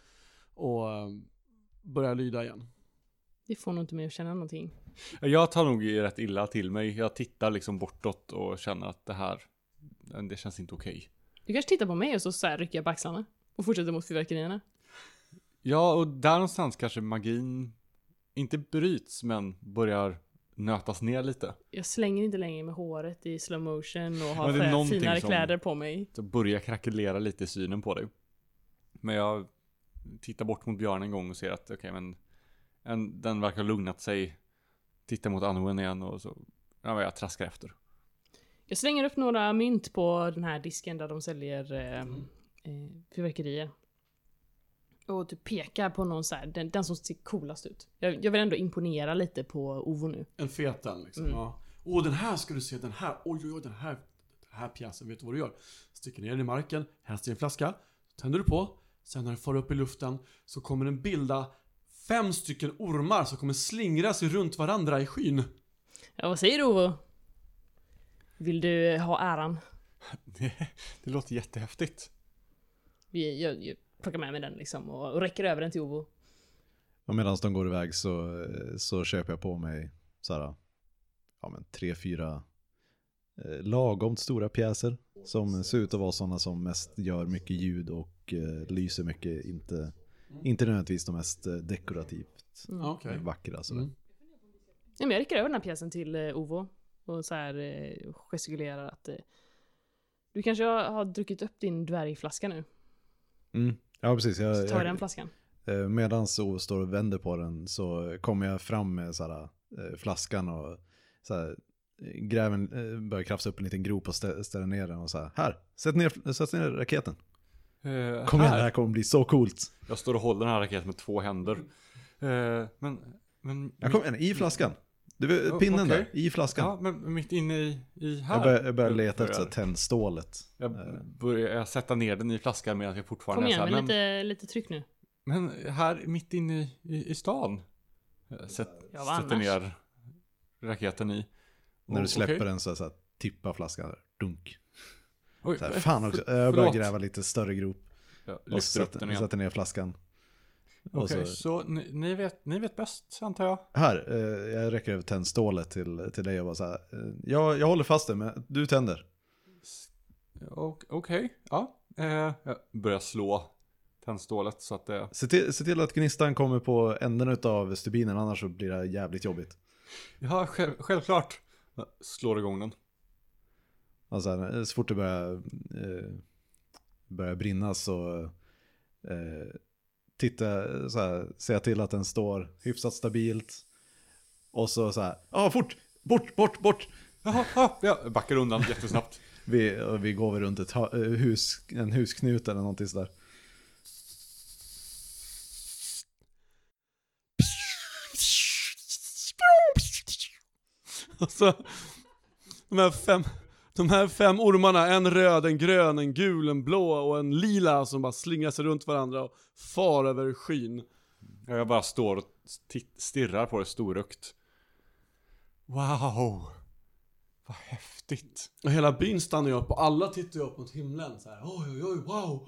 och eh, börjar lyda igen. Det får nog inte mig att känna någonting. Jag tar nog rätt illa till mig. Jag tittar liksom bortåt och känner att det här, det känns inte okej. Du kanske tittar på mig och så, så här rycker jag på axlarna. Och fortsätter mot fyrverkerierna. Ja, och där någonstans kanske magin inte bryts men börjar nötas ner lite. Jag slänger inte längre med håret i slow motion och har det någonting finare kläder på mig. Så börjar krackelera lite i synen på dig. Men jag tittar bort mot björnen en gång och ser att okej men en, den verkar ha lugnat sig. Tittar mot Anwen igen och så ja, jag traskar efter. Jag slänger upp några mynt på den här disken där de säljer eh, eh, fyrverkerier. Och typ pekar på någon så här, den, den som ser coolast ut. Jag, jag vill ändå imponera lite på Ovo nu. En fet den liksom. Mm. Ja. Åh den här ska du se, den här, oj oj oj den här, den här pjäsen, vet du vad du gör? Sticker ner den i marken, helst i en flaska, tänder du på, sen när den far upp i luften så kommer den bilda fem stycken ormar som kommer slingra sig runt varandra i skyn. Ja, vad säger du Ovo? Vill du ha äran? Det, [laughs] det låter jättehäftigt. Jag, jag plockar med mig den liksom och, och räcker över den till Ovo. Och medan de går iväg så, så köper jag på mig så här, ja men tre, fyra eh, lagom stora pjäser. Som ser ut att vara sådana som mest gör mycket ljud och eh, lyser mycket. Inte, inte nödvändigtvis de mest eh, dekorativt Mm. Ja, Okej. vackra. Sådär. Mm. Ja, men jag räcker över den här pjäsen till eh, Ovo. Och så här eh, gestikulerar att eh, du kanske har, har druckit upp din dvärgflaska nu. Mm. Ja precis. Så Jag, tar jag den jag, flaskan. eh, medan så står och vänder på den så kommer jag fram med så här, eh, flaskan och så här, gräver, eh, börjar krafsa upp en liten grop och stä, ställer ner den och så här, här, sätt ner, sätt ner raketen. Eh, Kom igen, det här. här kommer bli så coolt. Jag står och håller den här raketen med två händer. Eh, men, men... Ja, kom igen, i flaskan. Du, Oh, pinnen okej. där, i flaskan. Ja, men mitt inne i, i här. jag, börjar, jag börjar leta börjar- efter tändstålet. Jag börjar jag sätta ner den i flaskan medan jag fortfarande Kom är igen, så här, med men, lite, lite tryck nu. men här mitt inne i, i, i stan. Jag Sätt, Ja, sätter ner raketen i. När du Och- släpper okej. den så, så här, tippar flaskan dunk. Oj, Så här, eh, fan också, för- jag börjar gräva lite större grop. Jag Och lyfter upp sätter, den igen. sätter ner flaskan. Okej, så, så ni, ni, vet, ni vet bäst antar jag? här, eh, jag räcker över tändstålet till, till dig och bara så här. Eh, jag, jag håller fast det, men du tänder. Okej, ja. Eh, jag börjar slå tändstålet så att det... Se till, se till att gnistan kommer på änden av stubinen, annars så blir det jävligt jobbigt. Ja, själv, självklart. Jag slår igång den. Alltså, här, så fort det börjar, eh, börjar brinna så eh, titta, så här, jag till att den står hyfsat stabilt. Och så så här, ja fort, bort, bort, bort. Jaha, ja, jag backar undan jättesnabbt. [laughs] Vi, vi går väl runt ett eh, hus, en husknut eller någonting sådär. [laughs] Alltså, de här fem, de här fem ormarna, en röd, en grön, en gul, en blå och en lila som bara slingar sig runt varandra och far över skyn. Jag bara står och titt- stirrar på det storögt. Wow! Vad häftigt. Och hela byn stannar ju upp och alla tittar ju upp mot himlen så här. Oj, oj, oj, wow!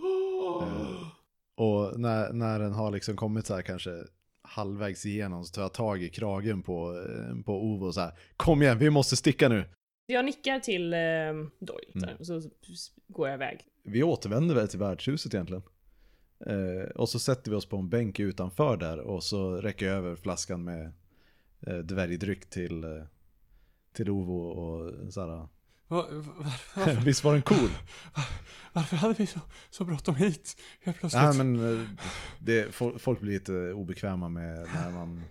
Eh, Och när, när den har liksom kommit så här kanske halvvägs igenom så tar jag tag i kragen på, eh, på Ove och så här. Kom igen, vi måste sticka nu. Jag nickar till eh, Doyle, Mm. och så går jag iväg. Vi återvänder väl till värdshuset egentligen. Eh, och så sätter vi oss på en bänk utanför där och så räcker jag över flaskan med eh, dvärgdryck till, eh, till Ovo och så här. Va, va, varför, [laughs] Visst var den cool? [laughs] varför hade vi så, så bråttom hit helt plötsligt? Ja, men eh, det, fol- folk blir lite obekväma med när man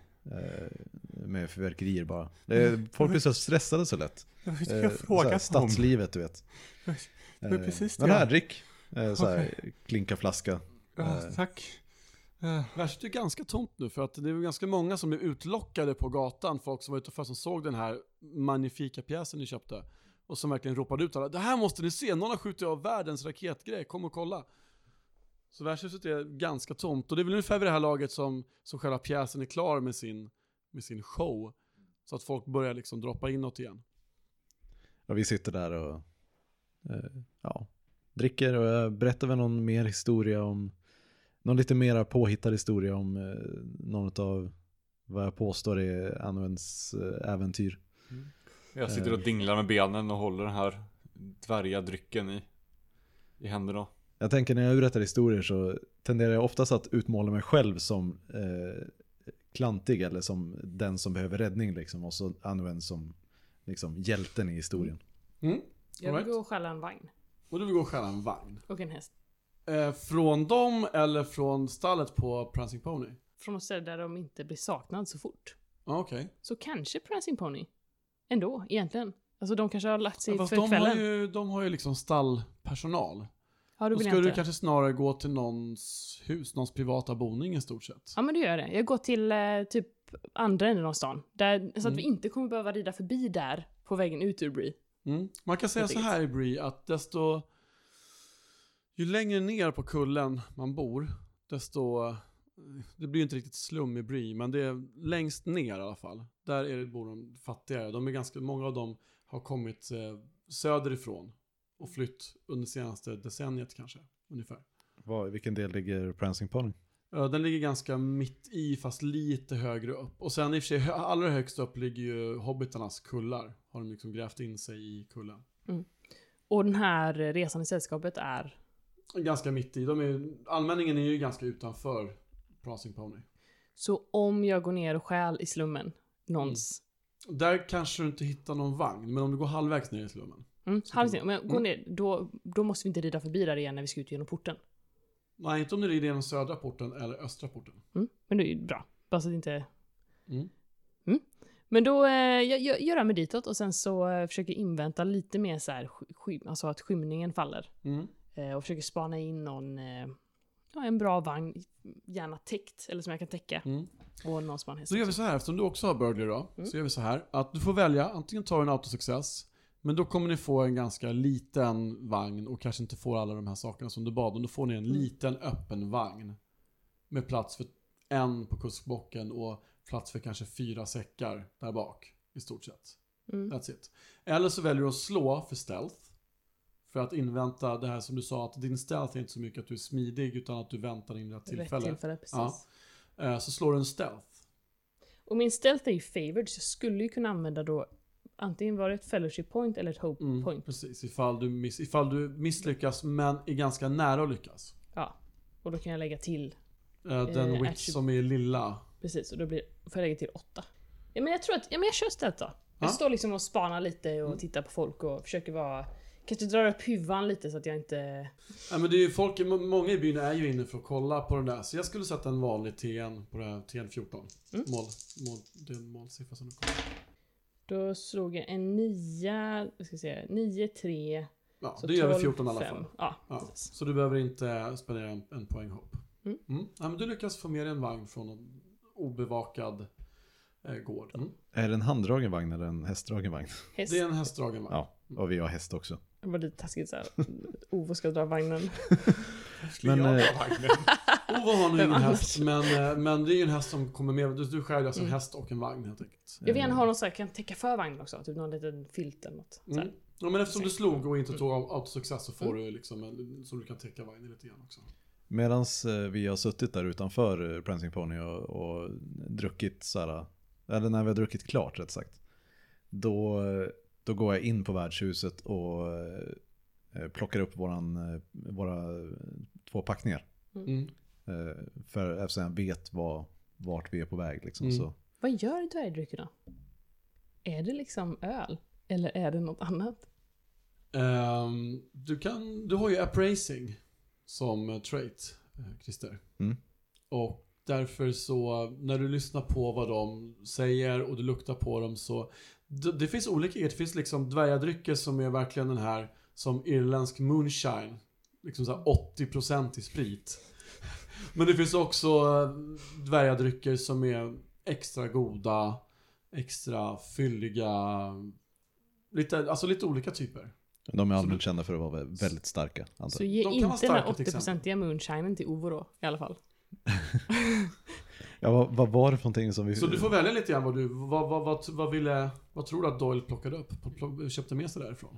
med fyrverkerier bara. Det, folk blir så stressade så lätt. Eh, jag frågade om. stadslivet du vet. Det Eh, precis det Men här, drick. Eh, så här, klinka flaska. Ja, eh. tack. Eh, Värst är ganska tomt nu för att det är ganska många som är utlockade på gatan. Folk som var utanför som såg den här magnifika pjäsen ni köpte. Och som verkligen ropade ut alla. Det här måste ni se, någon har skjutit av världens raketgrej, kom och kolla. Så värdshuset är ganska tomt. Och det är väl ungefär vid det här laget som, som själva pjäsen är klar med sin, med sin show. Så att folk börjar liksom droppa inåt igen. Och vi sitter där och eh, ja, dricker och jag berättar väl någon mer historia om någon lite mera påhittad historia om eh, någon av vad jag påstår är Anwens eh, äventyr. Jag sitter och dinglar med benen och håller den här dvärga drycken i, i händerna. Jag tänker när jag berättar historier så tenderar jag oftast att utmåla mig själv som eh, klantig eller som den som behöver räddning liksom och så Anwen som liksom hjälten i historien. Mm. Jag All vill right. gå och stjäla en vagn. Och du vill gå och stjäla en vagn. Och en häst. Eh, från dem eller från stallet på Prancing Pony? Från något ställe där de inte blir saknad så fort. Ja, okej. Så kanske Prancing Pony. Ändå, egentligen. Alltså de kanske har lagt sig Fast för de har, kvällen. ju, de har ju liksom stallpersonal. Ja, då Då jag du kanske snarare gå till någons hus, någons privata boning i stort sett. Ja men det gör jag det. Jag går till eh, typ andra änden av stan. Där, så att Mm. vi inte kommer behöva rida förbi där på vägen ut ur Bree. Mm. Man kan säga så här i Bree att desto... Ju längre ner på kullen man bor, desto... Det blir ju inte riktigt slum i Bree, men det är längst ner i alla fall. Där är det, bor de fattigare. De är ganska, många av dem har kommit eh, söderifrån och flytt under senaste decenniet kanske, ungefär. Vad, vilken del ligger Prancing Pony? Den ligger ganska mitt i fast lite högre upp. Och sen i och för sig allra högst upp ligger ju hobbitarnas kullar. Har de liksom grävt in sig i kullen. Och den här resan i sällskapet är... Ganska mitt i. De är, allmänningen är ju ganska utanför Prancing Pony. Så om jag går ner och stjäl i slummen, någons... Där kanske du inte hittar någon vagn, men om du går halvvägs ner i slummen. Mm, jag går Mm. ner, då, då måste vi inte rida förbi där igen när vi ska ut genom porten. Nej, inte om du rider genom södra porten eller östra porten. Mm, men det är ju bra. Bara så att inte... Mm. Men då eh, jag, jag, gör jag mig ditåt och sen så eh, försöker jag invänta lite mer så här, sk- skym, alltså att skymningen faller. Mm. Eh, och försöker spana in någon, eh, ja, en bra vagn, gärna täckt, eller som jag kan täcka. Mm. Och någon som har en häst Så gör vi så här, eftersom du också har burglary då, Mm. så gör vi så här att du får välja, antingen tar du en autosuccess, men då kommer ni få en ganska liten vagn och kanske inte får alla de här sakerna som du bad om. Då får ni en Mm. liten öppen vagn med plats för en på kuskbocken och plats för kanske fyra säckar där bak i stort sett. Mm. That's it. Eller så väljer du att slå för stealth. För att invänta det här som du sa, att din stealth är inte så mycket att du är smidig utan att du väntar in rätt Rätt tillfälle. tillfälle, precis. Ja. Eh, Så slår du en stealth. Och min stealth är ju favored, så jag skulle ju kunna använda då antingen var det ett fellowship point eller ett hope Mm, point. precis, ifall du, miss, ifall du misslyckas men är ganska nära att lyckas. Ja. Och då kan jag lägga till, Eh, Den Eh, wit attribute. som är lilla. precis, och då blir, får jag lägga till åtta. Ja men jag tror att, ja men jag kör stealth då. Jag Ja. står liksom och spanar lite och Mm. tittar på folk och försöker vara, kanske drar upp huvan lite så att jag inte... Ja, men det är ju folk, må- många i byn är ju inne för att kolla på den där. Så jag skulle sätta en vanlig TN på det här TN 14. Mm. Mål, mål, det är en målsiffra som du kommer. Då slog jag en nia, vad ska jag säga, nio, tre, Ja, så det gör vi 12, 14 i alla fem. fall. Ja, Ja, så du behöver inte spendera en, en poäng hopp. Mm. Mm. Ja, men du lyckas få med dig en vagn från en obevakad eh, gård. Mm. Är det en handdragen vagn eller en hästdragen vagn? Häst. Det är en hästdragen vagn. Ja, och vi har häst också. Det var lite taskigt såhär. Ove ska dra vagnen. [laughs] Men, jag ta vagnen? Ove har nu Vem ingen häst, men, eh, men det är ju en häst som kommer med. Du, du skär alltså en Mm. häst och en vagn helt enkelt. Jag vill gärna ha någon så här, kan täcka för vagnen också. Typ någon liten filt eller något. Mm. Ja, men eftersom du slog och inte tog Mm. autosuccess så får du liksom en, så du kan täcka vagnen lite grann också. Medan vi har suttit där utanför eh, Prancing Pony och, och druckit så här, eller när vi har druckit klart rätt sagt. Då, då går jag in på värdshuset och eh, plockar upp våran, eh, våra två packningar. Mm. Eh, För eftersom jag vet vad, vart vi är på väg liksom. Mm. Så. Vad gör dvärgdryckerna? Är det liksom öl? Eller är det något annat? Ehm, du, kan, du har ju appraising som trait, eh, Christer. Mm. Och därför så, när du lyssnar på vad de säger och du luktar på dem så det, det finns olika, det finns liksom dvärgadrycker som är verkligen den här som irländsk moonshine. Liksom såhär 80% i sprit. Men det finns också eh, dvärgadrycker som är extra goda, extra fylliga. Lite, alltså lite olika typer. De är allmänt kända för att vara väldigt starka. Antar. Så ge De inte den här starka till exempel. 80-procentiga moonshinen till Ovo då, i alla fall. [laughs] Ja, vad, vad var det för någonting som vi... Så du får välja lite grann vad du, vad, vad, vad, vad ville, vad tror du att Doyle plockade upp? Plock- Köpte med sig därifrån?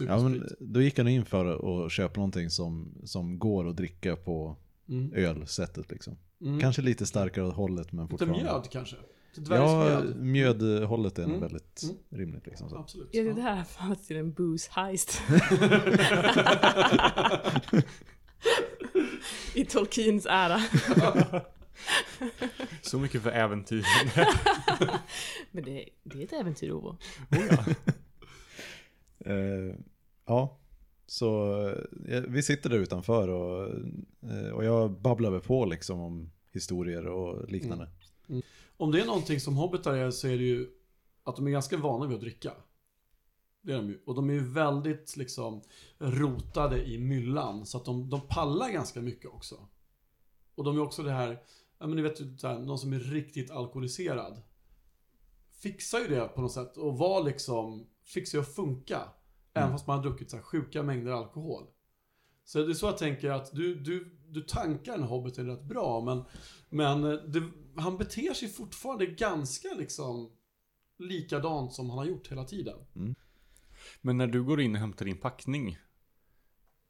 Ja, men Supersprit. då gick han in för att köpa någonting som, som går att dricka på Mm. ölsättet liksom. Mm. Kanske lite starkare åt hållet men Lite fortfarande. mjöd kanske? Lite Ja, mjödhållet är Mm. väldigt Mm. rimligt liksom. Så. Absolut. Är det här fanns till en booze heist? [laughs] I Tolkiens ära. [laughs] Så mycket för äventyr. [laughs] Men det, det är ett äventyr, Ovo. Eh, ja, så eh, vi sitter där utanför och, eh, och jag babblar väl på liksom om historier och liknande. Mm. Mm. Om det är någonting som hobbitar är så är det ju att de är ganska vana vid att dricka. Det är de ju. Och de är ju väldigt liksom rotade i myllan. Så att de, de pallar ganska mycket också. Och de är också det här, ja men ni vet ju, någon som är riktigt alkoholiserad. Fixar ju det på något sätt och var liksom, fixar ju att funka. Även Mm. fast man har druckit så här sjuka mängder alkohol. Så det är så jag tänker att du, du, du tankar en hobbiten rätt bra men, men eh, det, han beter sig fortfarande ganska liksom likadant som han har gjort hela tiden. Men när du går in och hämtar din packning.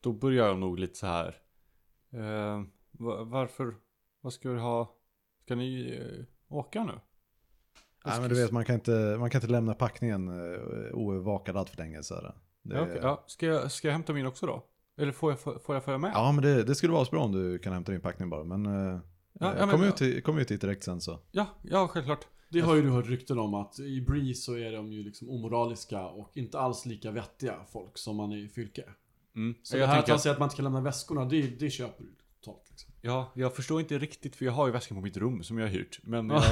Då börjar jag nog lite så här. Eh, va- varför? Vad ska vi ha? Ska ni eh, åka nu? Nej men du vet man kan inte, man kan inte lämna packningen eh, oövervakad allt för länge. Så här. Det, Ja, okej. ja, ska, jag, ska jag hämta min också då? Eller får jag, får jag följa med? Ja men det, det skulle vara så bra om du kan hämta din packning bara. Men, eh, Ja, ja, men- kom, ut, till- kom ut hit direkt sen så. Ja, ja självklart. Det har ju du hört rykten om att i Bree så är de ju liksom omoraliska och inte alls lika vettiga folk som man är i Fylke. Mm. Så jag det här att tänker han att, säger att man inte kan lämna väskorna, det, det köper du totalt liksom. ja, jag förstår inte riktigt för jag har ju väskan på mitt rum som jag har hyrt. Men jag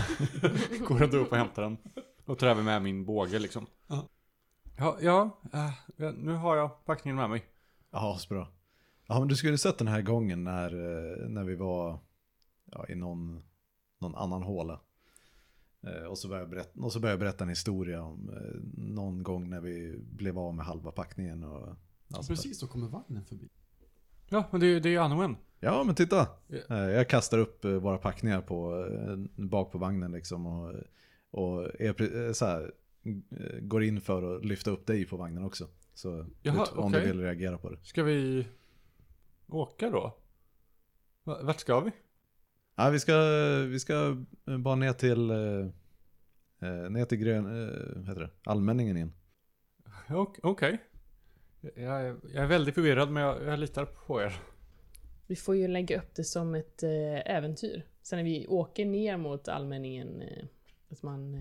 [laughs] går ändå upp och hämtar den. Och tar även med min båge liksom. Ja. Ja, ja, eh, nu har jag packningen med mig. Ja, så bra. Ja men du skulle sett den här gången när, eh, när vi var ja, i någon, någon annan håla. Eh, Och så, började jag berätta, och så började jag berätta en historia om eh, någon gång när vi blev av med halva packningen. Och, allt sånt där. Precis, då kommer vagnen förbi. Ja, men det, det är Anwen. Ja men titta. Eh, Jag kastar upp våra packningar på, bak på vagnen liksom. Och, och är, så här, går in för att lyfta upp dig på vagnen också. Så Jaha, ut- om okej. du vill reagera på det. Ska vi åka då? Va- Vart ska vi? Ja, vi ska, vi ska bara ner till, eh, eh, ner till grön, eh, heter det? allmänningen igen. Ok- Okej. Jag, är- jag är väldigt förvirrad men jag, jag litar på er. Vi får ju lägga upp det som ett eh, äventyr. Sen när vi åker ner mot allmänningen, eh, att man...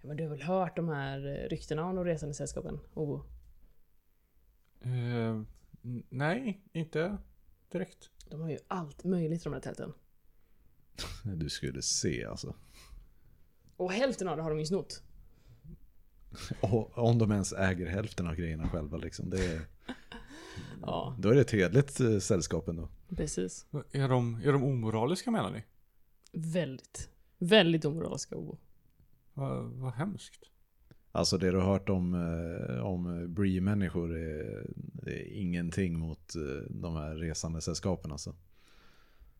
Eh, ja, men du har väl hört de här eh, ryktena om de resande sällskapen? Ovo? Eh, n- nej, inte direkt. De har ju allt möjligt i de här tälten. [laughs] Du skulle se alltså. Och hälften av det har de ju snott. [laughs] Och om de ens äger hälften av grejerna själva liksom. Det är, [laughs] Ja, då är det ett hederligt eh, sällskap ändå. precis. Är de, är de omoraliska menar ni? Väldigt, väldigt omoraliska Ovo. Vad vad hemskt. Alltså det du har hört om, eh, om Bree-människor är, är ingenting mot eh, de här resande sällskapen alltså.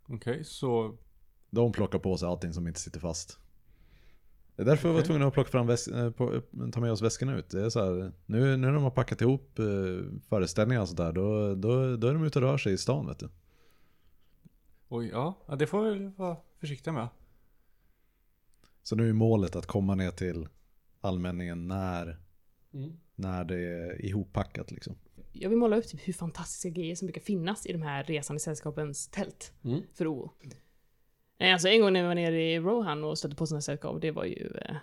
Okej, så De plockar på sig allting som inte sitter fast. Det är därför vi var tvungna att plocka fram väs- eh, på, ta med oss väskorna ut. Det är så här, nu, nu när de har packat ihop eh, föreställningar och sådär, då, då, då är de ute och rör sig i stan vet du. Oj, ja, ja, det får vi vara försiktiga med. Så nu är målet att komma ner till allmänningen när, Mm. när det är ihoppackat liksom. Jag vill måla upp typ hur fantastiska grejer som brukar finnas i de här resande sällskapens tält Mm. för OO. Nej, alltså en gång när vi var nere i Rohan och stötte på sådana sällskap, det var ju... Eh,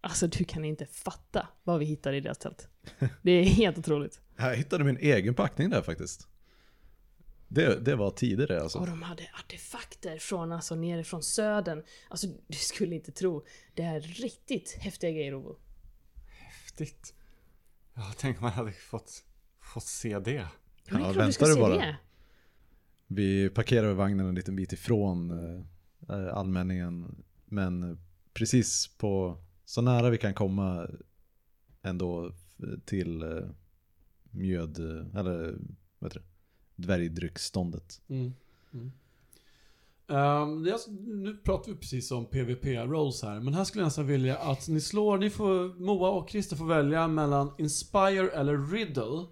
alltså du kan inte fatta vad vi hittade i deras tält. [laughs] Det är helt otroligt. Jag hittade min egen packning där faktiskt. Det, det var tidigare alltså. Och de hade artefakter från, alltså nere från södern. Alltså du skulle inte tro. Det är riktigt häftiga grejer OO. Häftigt. Ja, tänk om man hade fått, fått se det. Ja, Ja, klart du bara. det. Vi parkerade vagnen en liten bit ifrån eh, allmänningen. Men precis på, så nära vi kan komma ändå till eh, mjöd, eller vad heter det? Dvärgdrycksståndet. Mm. Mm. Alltså- nu pratar vi precis om PVP-rolls här, men här skulle jag nästan vilja att ni slår, ni får, Moa och Christer får välja mellan Inspire eller Riddle.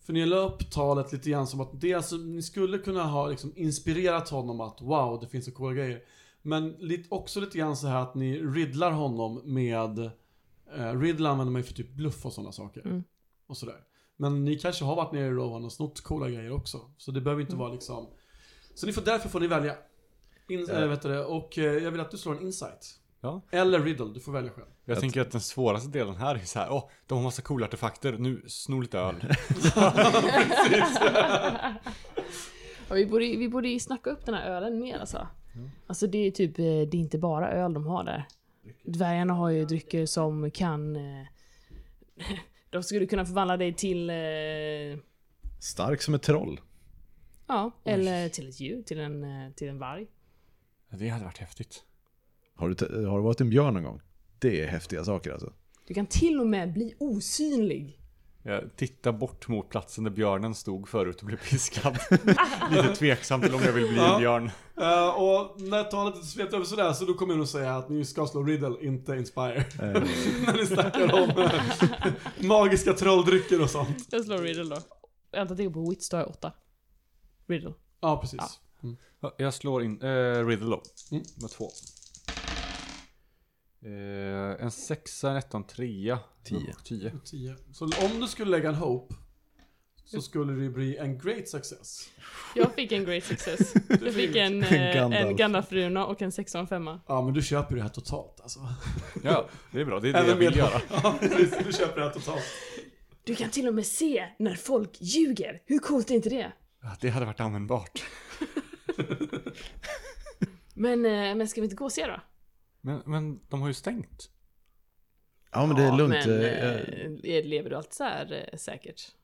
För ni la upp talet lite grann som att det, alltså, ni skulle kunna ha liksom inspirerat honom att wow, det finns så coola grejer. Men lite, också lite grann så här att ni riddlar honom med, eh, riddle använder man ju för typ bluff och sådana saker. Mm. Och sådär. Men ni kanske har varit nere i Rohan och snott coola grejer också. Så det behöver inte Mm. vara liksom... Så ni får, därför får ni välja. In, äh, vet du det, och eh, jag vill att du slår en insight. Ja. Eller riddle, du får välja själv. Jag Jag tänker att den svåraste delen här är så här, åh, de har massa coola artefakter, nu snor lite öl. [laughs] [laughs] Ja, vi, borde, vi borde ju snacka upp den här ölen mer alltså. Alltså det är typ, eh, det är inte bara öl de har där. Dvärgarna har ju drycker som kan... eh, [laughs] De skulle kunna förvandla dig till... eh, Stark som ett troll. Ja, eller till ett djur, till en, eh, till en varg. Det hade varit häftigt. Har du, har du varit en björn någon gång? Det är häftiga saker alltså. Du kan till och med bli osynlig. Jag tittar bort mot platsen där björnen stod förut och blev piskad. [laughs] Lite tveksam till om jag vill bli Ja. en björn. Eh, och när talet inte svept över sådär så då kommer jag nog säga att ni ska slå riddle, inte inspire. Eh, [laughs] när ni snackar om eh, magiska trolldrycker och sånt. Jag slår Riddle då. Alternativet på Wits då är 8. Riddle. Ja, precis. Ja. Mm. Ja, Jag slår in eh, Riddle då. Mm. Med två. Eh, en sexa, en etta, en trea. Tio. Tio. Tio. Så om du skulle lägga en hope så skulle det bli en great success. Jag fick en great success. [laughs] Jag fick en, eh, en Gandalf-runa och en sexa och en femma. Ja, men du köper det här totalt alltså. Ja, det är bra. Det är det jag Även vill med- göra. [laughs] Ja, precis. Du köper det här totalt. Du kan till och med se när folk ljuger. Hur coolt är inte det? Ja, det hade varit användbart. [laughs] Men, eh, men ska vi inte gå och se då? Men, men de har ju stängt. ja men det är lugnt. Men, Eh, eh, lever du alltid så här eh, säkert?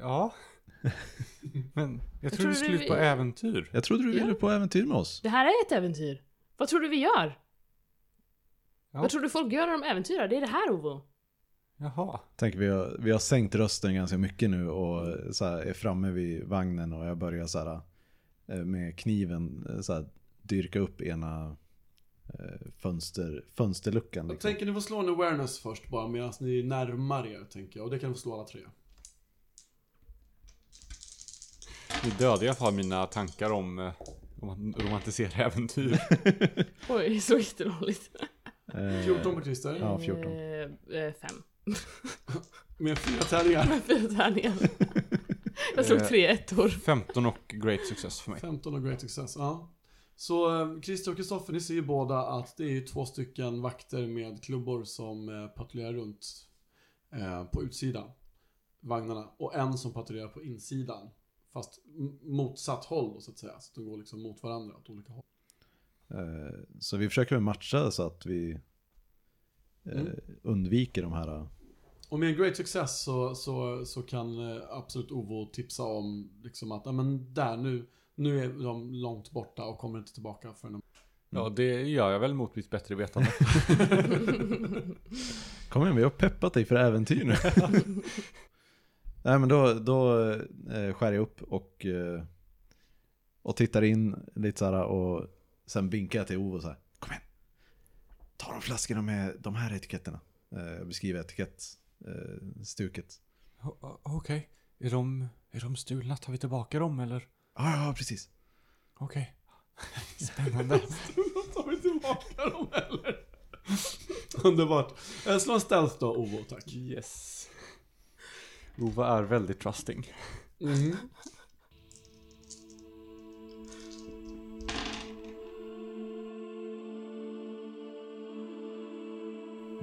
Ja. [laughs] Men jag tror trodde vi skulle du- ut på äventyr. Jag trodde du ville Ja. på äventyr med oss. Det här är ett äventyr. Vad tror du vi gör? Ja. Vad tror du folk gör när de äventyrar? Det är det här Ovo. Jaha. Tänk vi har, vi har sänkt rösten ganska mycket nu och så här, är framme vid vagnen och jag börjar så här, eh, med kniven eh, så här, dyrka upp ena eh, fönster, fönsterluckan. Jag Liksom. tänker ni får slå en awareness först bara medan ni närmar er tänker jag. Och det kan ni få slå alla tre. Nu dödade jag för mina tankar om, eh, om att romantisera äventyr. [laughs] Oj, så jättedåligt. Eh, 14 på Christer. Ja, 14. Eh, eh, fem. [laughs] Med fyra tärningar. Fyra tärningar. [laughs] Jag slog Eh. tre ettor. 15 och great success för mig. 15 och great success, ja. Så eh, Christer och Kristoffer, ni ser ju båda att det är ju två stycken vakter med klubbor som eh, patrullerar runt eh, på utsidan. Vagnarna. Och en som patrullerar på insidan. Fast motsatt håll då, så att säga. Så de går liksom mot varandra åt olika håll. så vi försöker matcha så att vi Mm. undviker de här Och med en great success så, så, så kan absolut Ovo tipsa om liksom att, ja men där nu, nu är de långt borta och kommer inte tillbaka förrän de... Ja, det gör jag väl mot mitt bättre vetande. [laughs] Kom igen, vi har peppat dig för äventyr nu. [laughs] Nej men då, då eh, skär jag upp och eh, Och tittar in lite så här och sen vinkar jag till Ove så här. Kom igen. Ta de flaskorna med de här etiketterna. Eh, beskriver etikettstuket. Okej. Är, de, är de stulna? Tar vi tillbaka dem eller? Ja, ja, precis. Okej. [laughs] Spännande. [laughs] tar vi tillbaka dem eller? Underbart. Eh, Slå en stealth då, Ovo, tack. yes. Ove är väldigt trusting. Mm.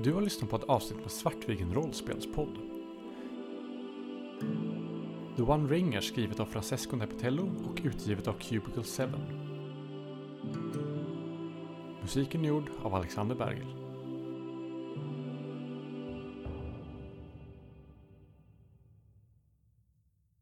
Du har lyssnat på ett avsnitt med Svartviken rollspelspodd. The One Ring är skrivet av Francesco Nepitello och utgivet av Cubicle 7. Musiken är gjord av Alexander Bergel.